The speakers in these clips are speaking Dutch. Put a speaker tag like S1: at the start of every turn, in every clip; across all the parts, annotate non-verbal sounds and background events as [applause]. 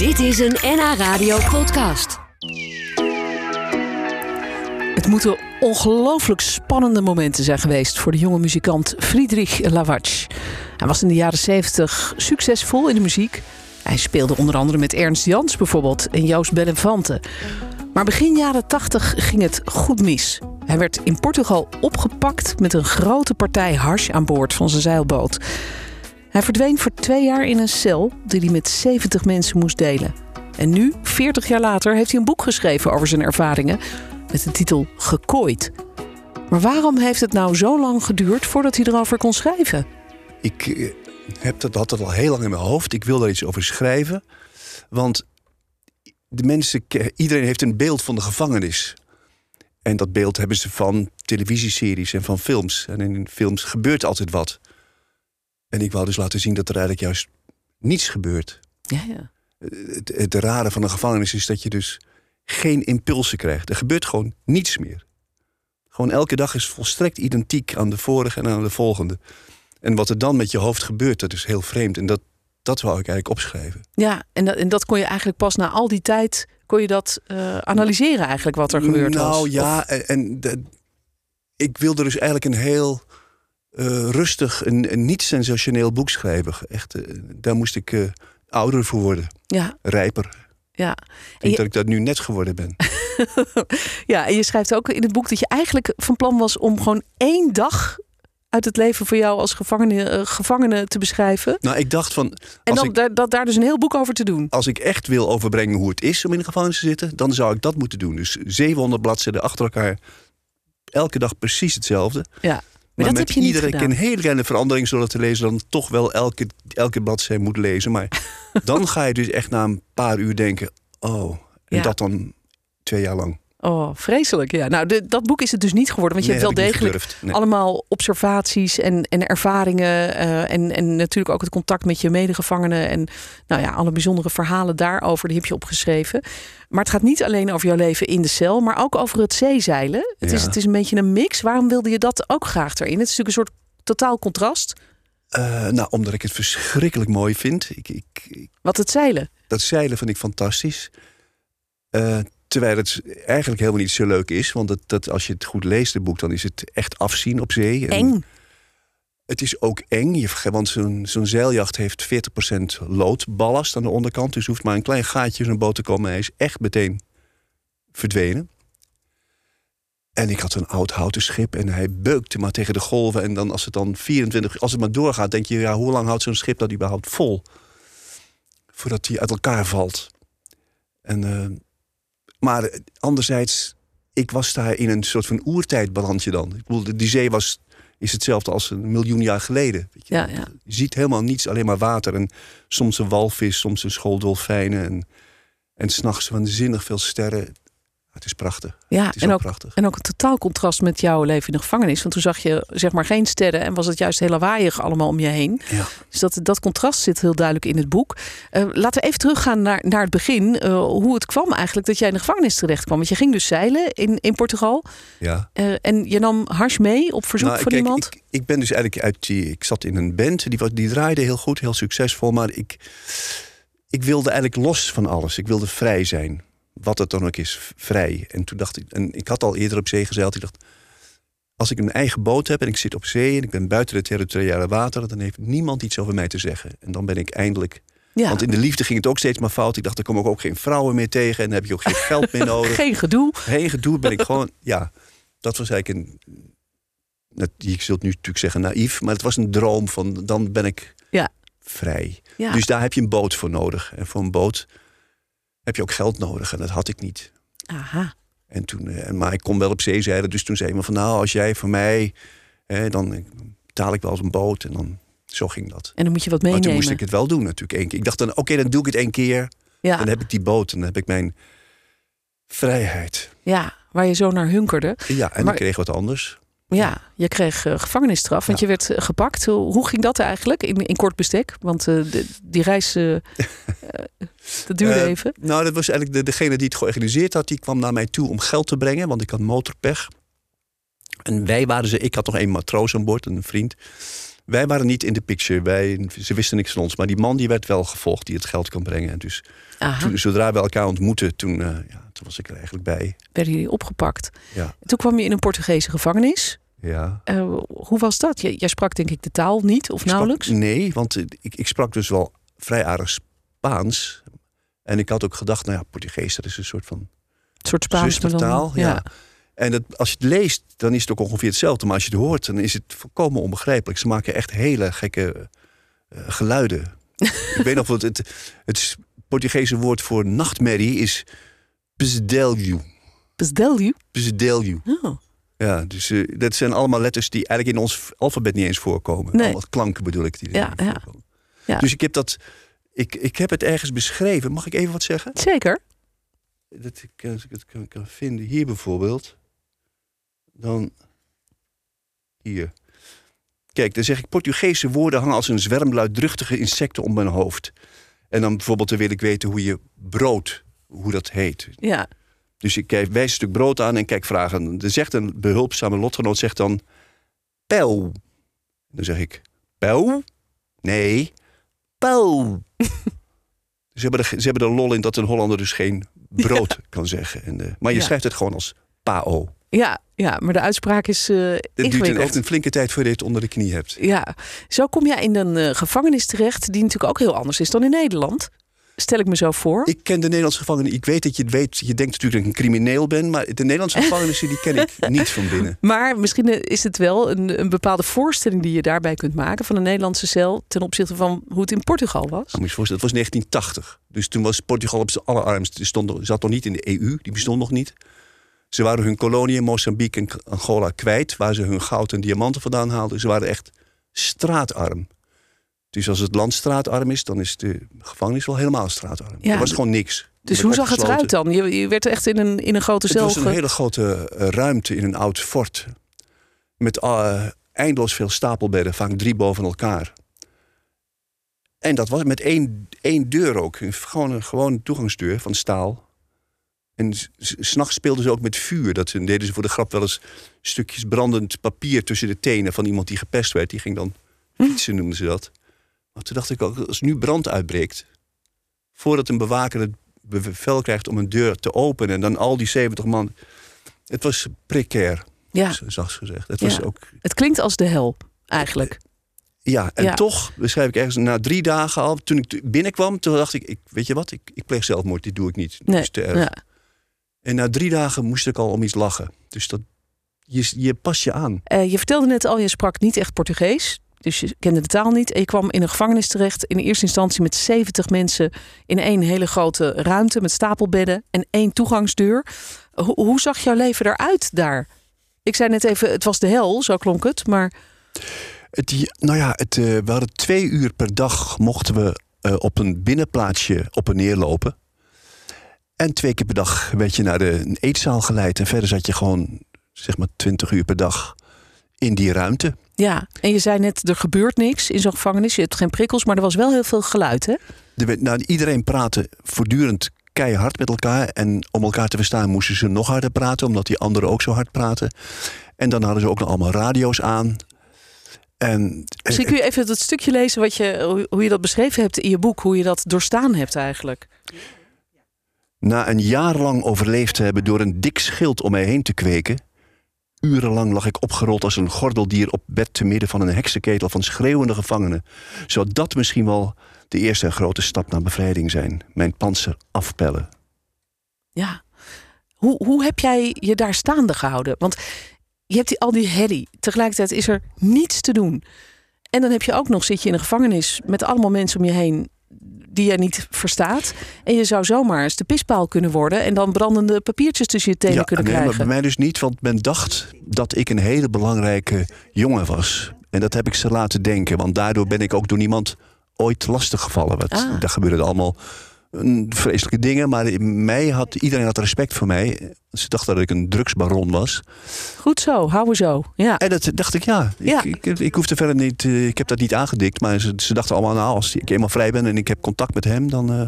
S1: Dit is een NH Radio podcast.
S2: Het moeten ongelooflijk spannende momenten zijn geweest voor de jonge muzikant Friedrich Lawatsch. Hij was in de jaren 70 succesvol in de muziek. Hij speelde onder andere met Ernst Jans bijvoorbeeld en Joost Bellenfante. Maar begin jaren 80 ging het goed mis. Hij werd in Portugal opgepakt met een grote partij hash aan boord van zijn zeilboot. Hij verdween voor twee jaar in een cel die hij met 70 mensen moest delen. En nu, 40 jaar later, heeft hij een boek geschreven over zijn ervaringen met de titel Gekooid. Maar waarom heeft het nou zo lang geduurd voordat hij erover kon schrijven?
S3: Ik eh, heb dat, had dat al heel lang in mijn hoofd. Ik wil daar iets over schrijven. Want de mensen, iedereen heeft een beeld van de gevangenis. En dat beeld hebben ze van televisieseries en van films. En in films gebeurt altijd wat. En ik wou dus laten zien dat er eigenlijk juist niets gebeurt.
S2: Ja, ja.
S3: Het, het rare van een gevangenis is dat je dus geen impulsen krijgt. Er gebeurt gewoon niets meer. Gewoon elke dag is volstrekt identiek aan de vorige en aan de volgende. En wat er dan met je hoofd gebeurt, dat is heel vreemd. En dat, dat wou ik eigenlijk opschrijven.
S2: Ja, en dat, en dat kon je eigenlijk pas na al die tijd... kon je dat uh, analyseren eigenlijk, wat er gebeurd
S3: nou,
S2: was?
S3: Nou ja, en, en de, ik wilde dus eigenlijk een heel uh, rustig, een, een niet-sensationeel boek schrijven. Echt, uh, daar moest ik ouder voor worden.
S2: Ja.
S3: Rijper.
S2: Ja.
S3: Ik denk je... dat ik dat nu net geworden ben. [laughs]
S2: ja, en je schrijft ook in het boek dat je eigenlijk van plan was om gewoon één dag uit het leven voor jou als gevangene, uh, gevangene te beschrijven.
S3: Nou, ik dacht van.
S2: En dan
S3: ik,
S2: dat, daar dus een heel boek over te doen.
S3: Als ik echt wil overbrengen hoe het is om in de gevangenis te zitten, dan zou ik dat moeten doen. Dus 700 bladzijden achter elkaar, elke dag precies hetzelfde.
S2: Ja.
S3: Maar,
S2: dat
S3: met
S2: heb je
S3: iedere
S2: niet
S3: keer een hele kleine verandering, zodat de lezer dan toch wel elke, elke bladzijde moet lezen. Maar [laughs] dan ga je dus echt na een paar uur denken: oh, en
S2: Ja.
S3: dat dan twee jaar lang.
S2: Oh, vreselijk. Ja. Nou, de, dat boek is het dus niet geworden. Want je
S3: Nee,
S2: hebt wel degelijk.
S3: Nee.
S2: allemaal observaties en, en ervaringen. eh, en, en natuurlijk ook het contact met je medegevangenen. En nou ja, alle bijzondere verhalen daarover, die heb je opgeschreven. Maar het gaat niet alleen over jouw leven in de cel, maar ook over het zeezeilen. Het, is, het is een beetje een mix. Waarom wilde je dat ook graag erin? Het is natuurlijk een soort totaal contrast.
S3: Eh, nou, omdat ik het verschrikkelijk mooi vind. Ik, ik, ik-
S2: Wat het zeilen.
S3: dat zeilen vind ik fantastisch. Eh, terwijl het eigenlijk helemaal niet zo leuk is. Want dat, dat, als je het goed leest, het boek, dan is het echt afzien op zee. En
S2: Eng.
S3: Het is ook eng, want zo'n zo'n zeiljacht heeft 40% loodballast aan de onderkant. Dus hoeft maar een klein gaatje in zo'n boot te komen. en Hij is echt meteen verdwenen. En ik had een oud houten schip en hij beukte maar tegen de golven. En dan als het dan 24, als het maar doorgaat, denk je, ja, hoe lang houdt zo'n schip dat überhaupt vol? Voordat hij uit elkaar valt. En, eh, maar anderzijds, ik was daar in een soort van oertijdbalansje dan. Ik bedoel, die zee was, is hetzelfde als een miljoen jaar geleden. Weet je.
S2: Ja, ja.
S3: Je ziet helemaal niets, alleen maar water. En soms een walvis, soms een school dolfijnen. En, en s'nachts waanzinnig veel sterren. Het is prachtig.
S2: Ja,
S3: Het is
S2: en
S3: ook prachtig.
S2: en ook een totaal contrast met jouw leven in de gevangenis. Want toen zag je zeg maar geen sterren en was het juist heel lawaaiig allemaal om je heen.
S3: Ja.
S2: Dus dat, dat contrast zit heel duidelijk in het boek. Eh, laten we even teruggaan naar, naar het begin. eh, hoe het kwam eigenlijk dat jij in de gevangenis terecht kwam. Want je ging dus zeilen in, in Portugal.
S3: ja.
S2: eh, en je nam hars mee op verzoek
S3: Nou,
S2: van
S3: kijk,
S2: iemand.
S3: Ik, ik ben dus eigenlijk uit die. Ik zat in een band, die, was, die draaide heel goed, heel succesvol. Maar ik, ik wilde eigenlijk los van alles. Ik wilde vrij zijn. Wat het dan ook is, vrij. En toen dacht ik, en ik had al eerder op zee gezeild. Ik dacht, als ik een eigen boot heb en ik zit op zee en ik ben buiten de territoriale wateren, dan heeft niemand iets over mij te zeggen. En dan ben ik eindelijk.
S2: ja.
S3: Want in de liefde ging het ook steeds maar fout. Ik dacht, dan kom ik ook geen vrouwen meer tegen en dan heb je ook geen geld meer [laughs] nodig.
S2: Geen gedoe.
S3: Geen gedoe ben ik gewoon. Ja, dat was eigenlijk een. Je zult nu natuurlijk zeggen naïef, maar het was een droom van dan ben ik
S2: Ja.
S3: vrij.
S2: Ja.
S3: Dus daar heb je een boot voor nodig. En voor een boot heb je ook geld nodig en dat had ik niet.
S2: Aha.
S3: En toen, eh, maar ik kon wel op zee zeilen, dus toen zei iemand van nou, als jij voor mij, hè, dan eh, betaal ik wel eens een boot en dan zo ging dat.
S2: En dan moet je wat
S3: Maar
S2: meenemen.
S3: toen moest ik het wel doen natuurlijk één keer. Ik dacht dan, oké, dan doe ik het één keer.
S2: ja.
S3: Dan heb ik die boot en dan heb ik mijn vrijheid.
S2: ja, waar je zo naar hunkerde.
S3: Ja, en
S2: Maar-
S3: ik kreeg wat anders.
S2: Ja, je kreeg eh, gevangenisstraf, want
S3: Ja.
S2: je werd eh, gepakt. Hoe, hoe ging dat eigenlijk in, in kort bestek? Want eh, de- die reis, [laughs] dat duurde even.
S3: Nou, dat was eigenlijk de, degene die het georganiseerd had. Die kwam naar mij toe om geld te brengen, want ik had motorpech. En wij waren ze, ik had nog één matroos aan boord, een vriend. Wij waren niet in de picture. Wij, ze wisten niks van ons. Maar die man die werd wel gevolgd die het geld kan brengen. En dus toen, zodra we elkaar ontmoetten, toen, ja, toen was ik er eigenlijk bij.
S2: werden jullie opgepakt.
S3: Ja,
S2: Toen kwam je in een Portugese gevangenis.
S3: Ja.
S2: Eh, hoe was dat? Jij, jij sprak denk ik de taal niet of
S3: Ik sprak-
S2: nauwelijks?
S3: nee, want ik, ik sprak dus wel vrij aardig Spaans. En ik had ook gedacht, nou ja, Portugees, dat is een soort van
S2: Een soort Spaans dan-
S3: zustertaal. Ja. En dat, als je het leest, dan is het ook ongeveer hetzelfde. Maar als je het hoort, dan is het volkomen onbegrijpelijk. Ze maken echt hele gekke eh, geluiden. [laughs] ik weet nog wat het, het Portugese woord voor nachtmerrie is pesadelo.
S2: Pesadelo?
S3: Pesadelo.
S2: Oh.
S3: Ja, dus eh, dat zijn allemaal letters die eigenlijk in ons alfabet niet eens voorkomen.
S2: Nee.
S3: Allemaal klanken bedoel ik. Die
S2: Ja, ja. Ja.
S3: Dus ik heb dat. Ik, ik heb het ergens beschreven. Mag ik even wat zeggen?
S2: Zeker.
S3: Dat ik, als ik het kan, kan vinden. Hier bijvoorbeeld. Dan. Hier. Kijk, dan zeg ik Portugese woorden hangen als een zwerm luidruchtige insecten om mijn hoofd. En dan bijvoorbeeld dan wil ik weten hoe je brood, hoe dat heet.
S2: Ja.
S3: Dus ik wijs een stuk brood aan en kijk vragen. Dan zegt een behulpzame lotgenoot zegt dan... Pel. Dan zeg ik... Pel? Nee. Pel. [laughs] ze, hebben de, ze hebben er lol in dat een Hollander dus geen brood [laughs] kan zeggen. En, eh, maar je
S2: Ja.
S3: schrijft het gewoon als pao.
S2: Ja, ja, maar de uitspraak is eh
S3: Het duurt een, echt een flinke tijd voordat je het onder de knie hebt.
S2: Ja, zo kom jij in een eh, gevangenis terecht die natuurlijk ook heel anders is dan in Nederland. Stel ik me zo voor.
S3: Ik ken de Nederlandse gevangenen. Ik weet dat je het weet. Je denkt natuurlijk dat ik een crimineel ben. Maar de Nederlandse [laughs] gevangenissen die ken ik niet van binnen.
S2: Maar misschien eh, is het wel een, een bepaalde voorstelling die je daarbij kunt maken van een Nederlandse cel ten opzichte van hoe het in Portugal was.
S3: Nou, moet je voorstellen, het was 1980. Dus toen was Portugal op zijn allerarmst. Die stond, zat nog niet in de EU, die bestond nog niet. Ze waren hun koloniën, Mozambique en Angola, kwijt. Waar ze hun goud en diamanten vandaan haalden. Ze waren echt straatarm. Dus als het land straatarm is, dan is de gevangenis wel helemaal straatarm.
S2: Ja,
S3: er was gewoon niks.
S2: Dus hoe zag het eruit dan? Je, je werd echt in een, in een grote
S3: Het
S2: cel.
S3: was een hele grote eh, ruimte in een oud fort. Met eh, eindeloos veel stapelbedden, vaak drie boven elkaar. En dat was met één, één deur ook. Gewoon een gewone toegangsdeur van staal. En s'nachts speelden ze ook met vuur. Dat ze- deden ze voor de grap wel eens stukjes brandend papier tussen de tenen van iemand die gepest werd. Die ging dan fietsen, noemden ze dat. Maar toen dacht ik ook, als nu brand uitbreekt, voordat een bewaker het bevel krijgt om een deur te openen en dan al die 70 man. Het was precair,
S2: Ja,
S3: zacht gezegd. Het was
S2: Ja.
S3: ook.
S2: het klinkt als de hel eigenlijk.
S3: Ja, en
S2: Ja.
S3: toch beschrijf ik ergens na drie dagen al. Toen ik binnenkwam, toen dacht ik, ik weet je wat, ik, ik pleeg zelfmoord, dit doe ik niet.
S2: Nee,
S3: is te erg.
S2: ja.
S3: En na drie dagen moest ik al om iets lachen. Dus dat, je, je past je aan.
S2: Eh, je vertelde net al, je sprak niet echt Portugees. Dus je kende de taal niet. En je kwam in een gevangenis terecht. In eerste instantie met 70 mensen in één hele grote ruimte met stapelbedden en één toegangsdeur. Hoe, zag jouw leven eruit daar? Ik zei net even, het was de hel, zo klonk het. Maar
S3: nou ja, het, eh, we hadden twee uur per dag mochten we eh, op een binnenplaatsje op en neer lopen. En twee keer per dag werd je naar de een eetzaal geleid. En verder zat je gewoon, zeg maar, twintig uur per dag in die ruimte.
S2: Ja, en je zei net, er gebeurt niks in zo'n gevangenis. Je hebt geen prikkels, maar er was wel heel veel geluid, hè?
S3: Nou, iedereen praatte voortdurend keihard met elkaar. En om elkaar te verstaan moesten ze nog harder praten, omdat die anderen ook zo hard praten. En dan hadden ze ook nog allemaal radio's aan. En,
S2: Misschien kun je even het stukje lezen wat je, hoe- hoe je dat beschreven hebt in je boek. Hoe je dat doorstaan hebt eigenlijk.
S3: Na een jaar lang overleefd te hebben door een dik schild om mij heen te kweken. Urenlang lag ik opgerold als een gordeldier op bed te midden van een heksenketel van schreeuwende gevangenen. Zou dat misschien wel de eerste grote stap naar bevrijding zijn? Mijn panzer afpellen.
S2: Ja. Hoe, hoe heb jij je daar staande gehouden? Want je hebt die, al die herrie. Tegelijkertijd is er niets te doen. En dan heb je ook nog, zit je in een gevangenis met allemaal mensen om je heen die jij niet verstaat. En je zou zomaar eens de pispaal kunnen worden en dan brandende papiertjes tussen je tenen kunnen
S3: nee, maar
S2: krijgen.
S3: bij mij dus niet, want men dacht dat ik een hele belangrijke jongen was. En dat heb ik ze laten denken, want daardoor ben ik ook door niemand ooit lastiggevallen. Wat,
S2: Ah.
S3: Daar gebeurden allemaal vreselijke dingen, maar in mij had, iedereen had respect voor mij. Ze dachten dat ik een drugsbaron was.
S2: Goed zo, houden zo. Ja.
S3: En dat dacht ik, ja,
S2: Ja.
S3: Ik, ik, ik hoefde verder niet, eh, ik heb dat niet aangedikt, maar ze, ze dachten allemaal, nou, als ik eenmaal vrij ben en ik heb contact met hem, dan. eh,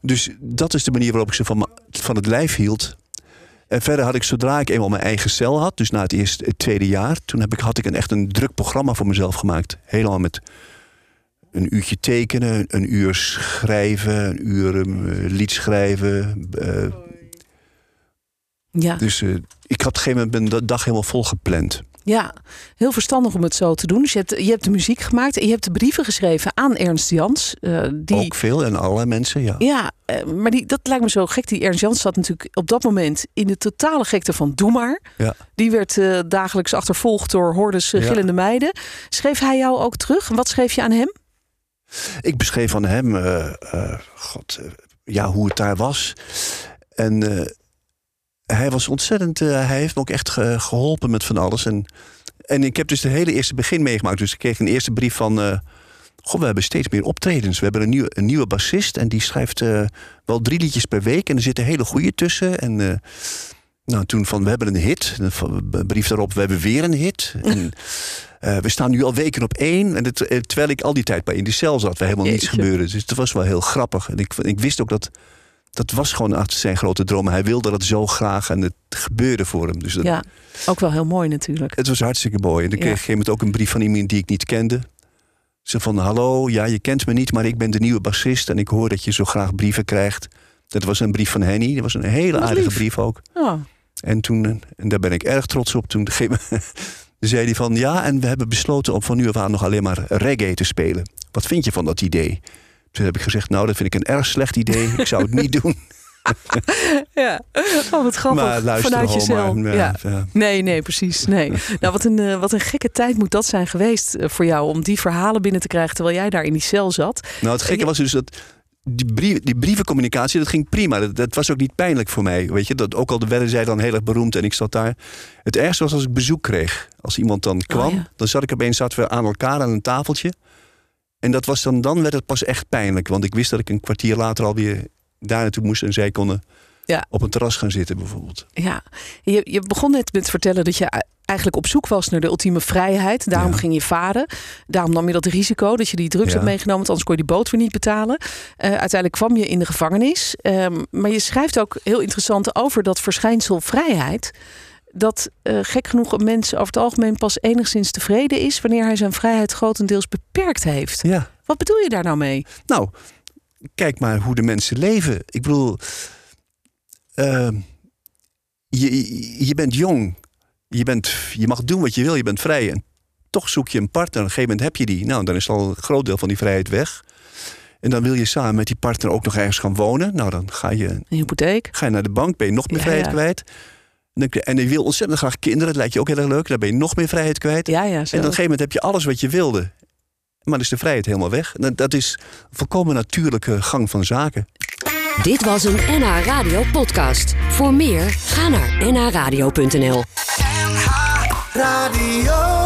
S3: dus dat is de manier waarop ik ze van, van het lijf hield. En verder had ik, zodra ik eenmaal mijn eigen cel had, dus na het eerste, het tweede jaar, toen heb ik, had ik een, echt een druk programma voor mezelf gemaakt. Helemaal met een uurtje tekenen, een uur schrijven, een uur um, lied schrijven. Uh,
S2: ja.
S3: Dus uh, ik had een gegeven moment de dag helemaal vol gepland.
S2: Ja, heel verstandig om het zo te doen. Dus je hebt, je hebt de muziek gemaakt en je hebt de brieven geschreven aan Ernst Jans.
S3: Uh, die... Ook veel en alle mensen, ja.
S2: Ja, uh, maar die, dat lijkt me zo gek. Die Ernst Jans zat natuurlijk op dat moment in de totale gekte van Doe maar.
S3: Ja.
S2: Die werd uh, dagelijks achtervolgd door hordes gillende ja. meiden. Schreef hij jou ook terug? Wat schreef je aan hem?
S3: Ik beschreef aan hem, god, ja, hoe het daar was. En hij was ontzettend. Hij heeft me ook echt ge geholpen met van alles. En, en ik heb dus de hele eerste begin meegemaakt. Dus ik kreeg een eerste brief van. Goh, we hebben steeds meer optredens. We hebben een nieuwe, een nieuwe bassist en die schrijft wel drie liedjes per week. En er zitten hele goede tussen. En nou, toen van we hebben een hit. Een brief daarop, we hebben weer een hit. [laughs] En, we staan nu al weken op één. En het, terwijl ik al die tijd bij in die cel zat, waar helemaal niets gebeurde. Dus het was wel heel grappig. En ik, ik wist ook dat dat was gewoon achter zijn grote droom. Hij wilde dat zo graag en het gebeurde voor hem. Dus dat,
S2: ja, ook wel heel mooi natuurlijk.
S3: Het was hartstikke mooi. En ik kreeg op een gegeven moment ook een brief van iemand die ik niet kende. Ze van, hallo, ja, je kent me niet, maar ik ben de nieuwe bassist... en ik hoor dat je zo graag brieven krijgt. Dat was een brief van Henny. Dat was een hele aardige lief. brief ook.
S2: Oh.
S3: En toen, en daar ben ik erg trots op, [laughs] toen zei hij van... ja, en we hebben besloten om van nu af aan nog alleen maar reggae te spelen. Wat vind je van dat idee? Toen heb ik gezegd, nou, dat vind ik een erg slecht idee. Ik zou het niet doen. [laughs] [laughs]
S2: ja, oh, wat grappig.
S3: Maar luister
S2: Vanuit jezelf.
S3: Maar,
S2: ja,
S3: ja. ja.
S2: Nee, nee, precies. Nee. nou, wat een, uh, wat een gekke tijd moet dat zijn geweest uh, voor jou om die verhalen binnen te krijgen terwijl jij daar in die cel zat.
S3: Nou, het gekke was dus dat die, brief, die brievencommunicatie, dat ging prima. Dat, dat, was ook niet pijnlijk voor mij. Weet je, dat, ook al werden zij dan heel erg beroemd en ik zat daar. Het ergste was als ik bezoek kreeg. Als iemand dan kwam,
S2: oh, ja.
S3: dan zat ik opeens zaten we aan elkaar aan een tafeltje. En dat was dan, dan werd het pas echt pijnlijk. Want ik wist dat ik een kwartier later alweer daar naartoe moest. En zij konden
S2: ja.
S3: op een terras gaan zitten bijvoorbeeld.
S2: Ja, je, je begon net met vertellen dat je eigenlijk op zoek was naar de ultieme vrijheid. Daarom
S3: Ja.
S2: ging je varen. Daarom nam je dat risico dat je die drugs
S3: Ja.
S2: had meegenomen. Want anders kon je die boot weer niet betalen. Eh, uiteindelijk kwam je in de gevangenis. Ehm, maar je schrijft ook heel interessant over dat verschijnsel vrijheid. Dat eh, gek genoeg een mens over het algemeen pas enigszins tevreden is... wanneer hij zijn vrijheid grotendeels beperkt heeft.
S3: Ja.
S2: Wat bedoel je daar nou mee?
S3: Nou, kijk maar hoe de mensen leven. Ik bedoel, ehm, je, je bent jong. Je, bent, je mag doen wat je wil. Je bent vrij. En toch zoek je een partner. Op een gegeven moment heb je die. Nou, dan is al een groot deel van die vrijheid weg. En dan wil je samen met die partner ook nog ergens gaan wonen. Nou, dan ga je,
S2: Een hypotheek?
S3: ga je naar de bank. Ben je nog meer
S2: Ja,
S3: vrijheid
S2: ja.
S3: kwijt. En je wil ontzettend graag kinderen. Dat lijkt je ook heel erg leuk. Dan ben je nog meer vrijheid kwijt.
S2: Ja, ja, zo.
S3: En op een gegeven moment heb je alles wat je wilde. Maar dan is de vrijheid helemaal weg. En Dat is een volkomen natuurlijke gang van zaken.
S1: Dit was een NH Radio podcast. Voor meer, ga naar nhradio.nl.
S4: Radio.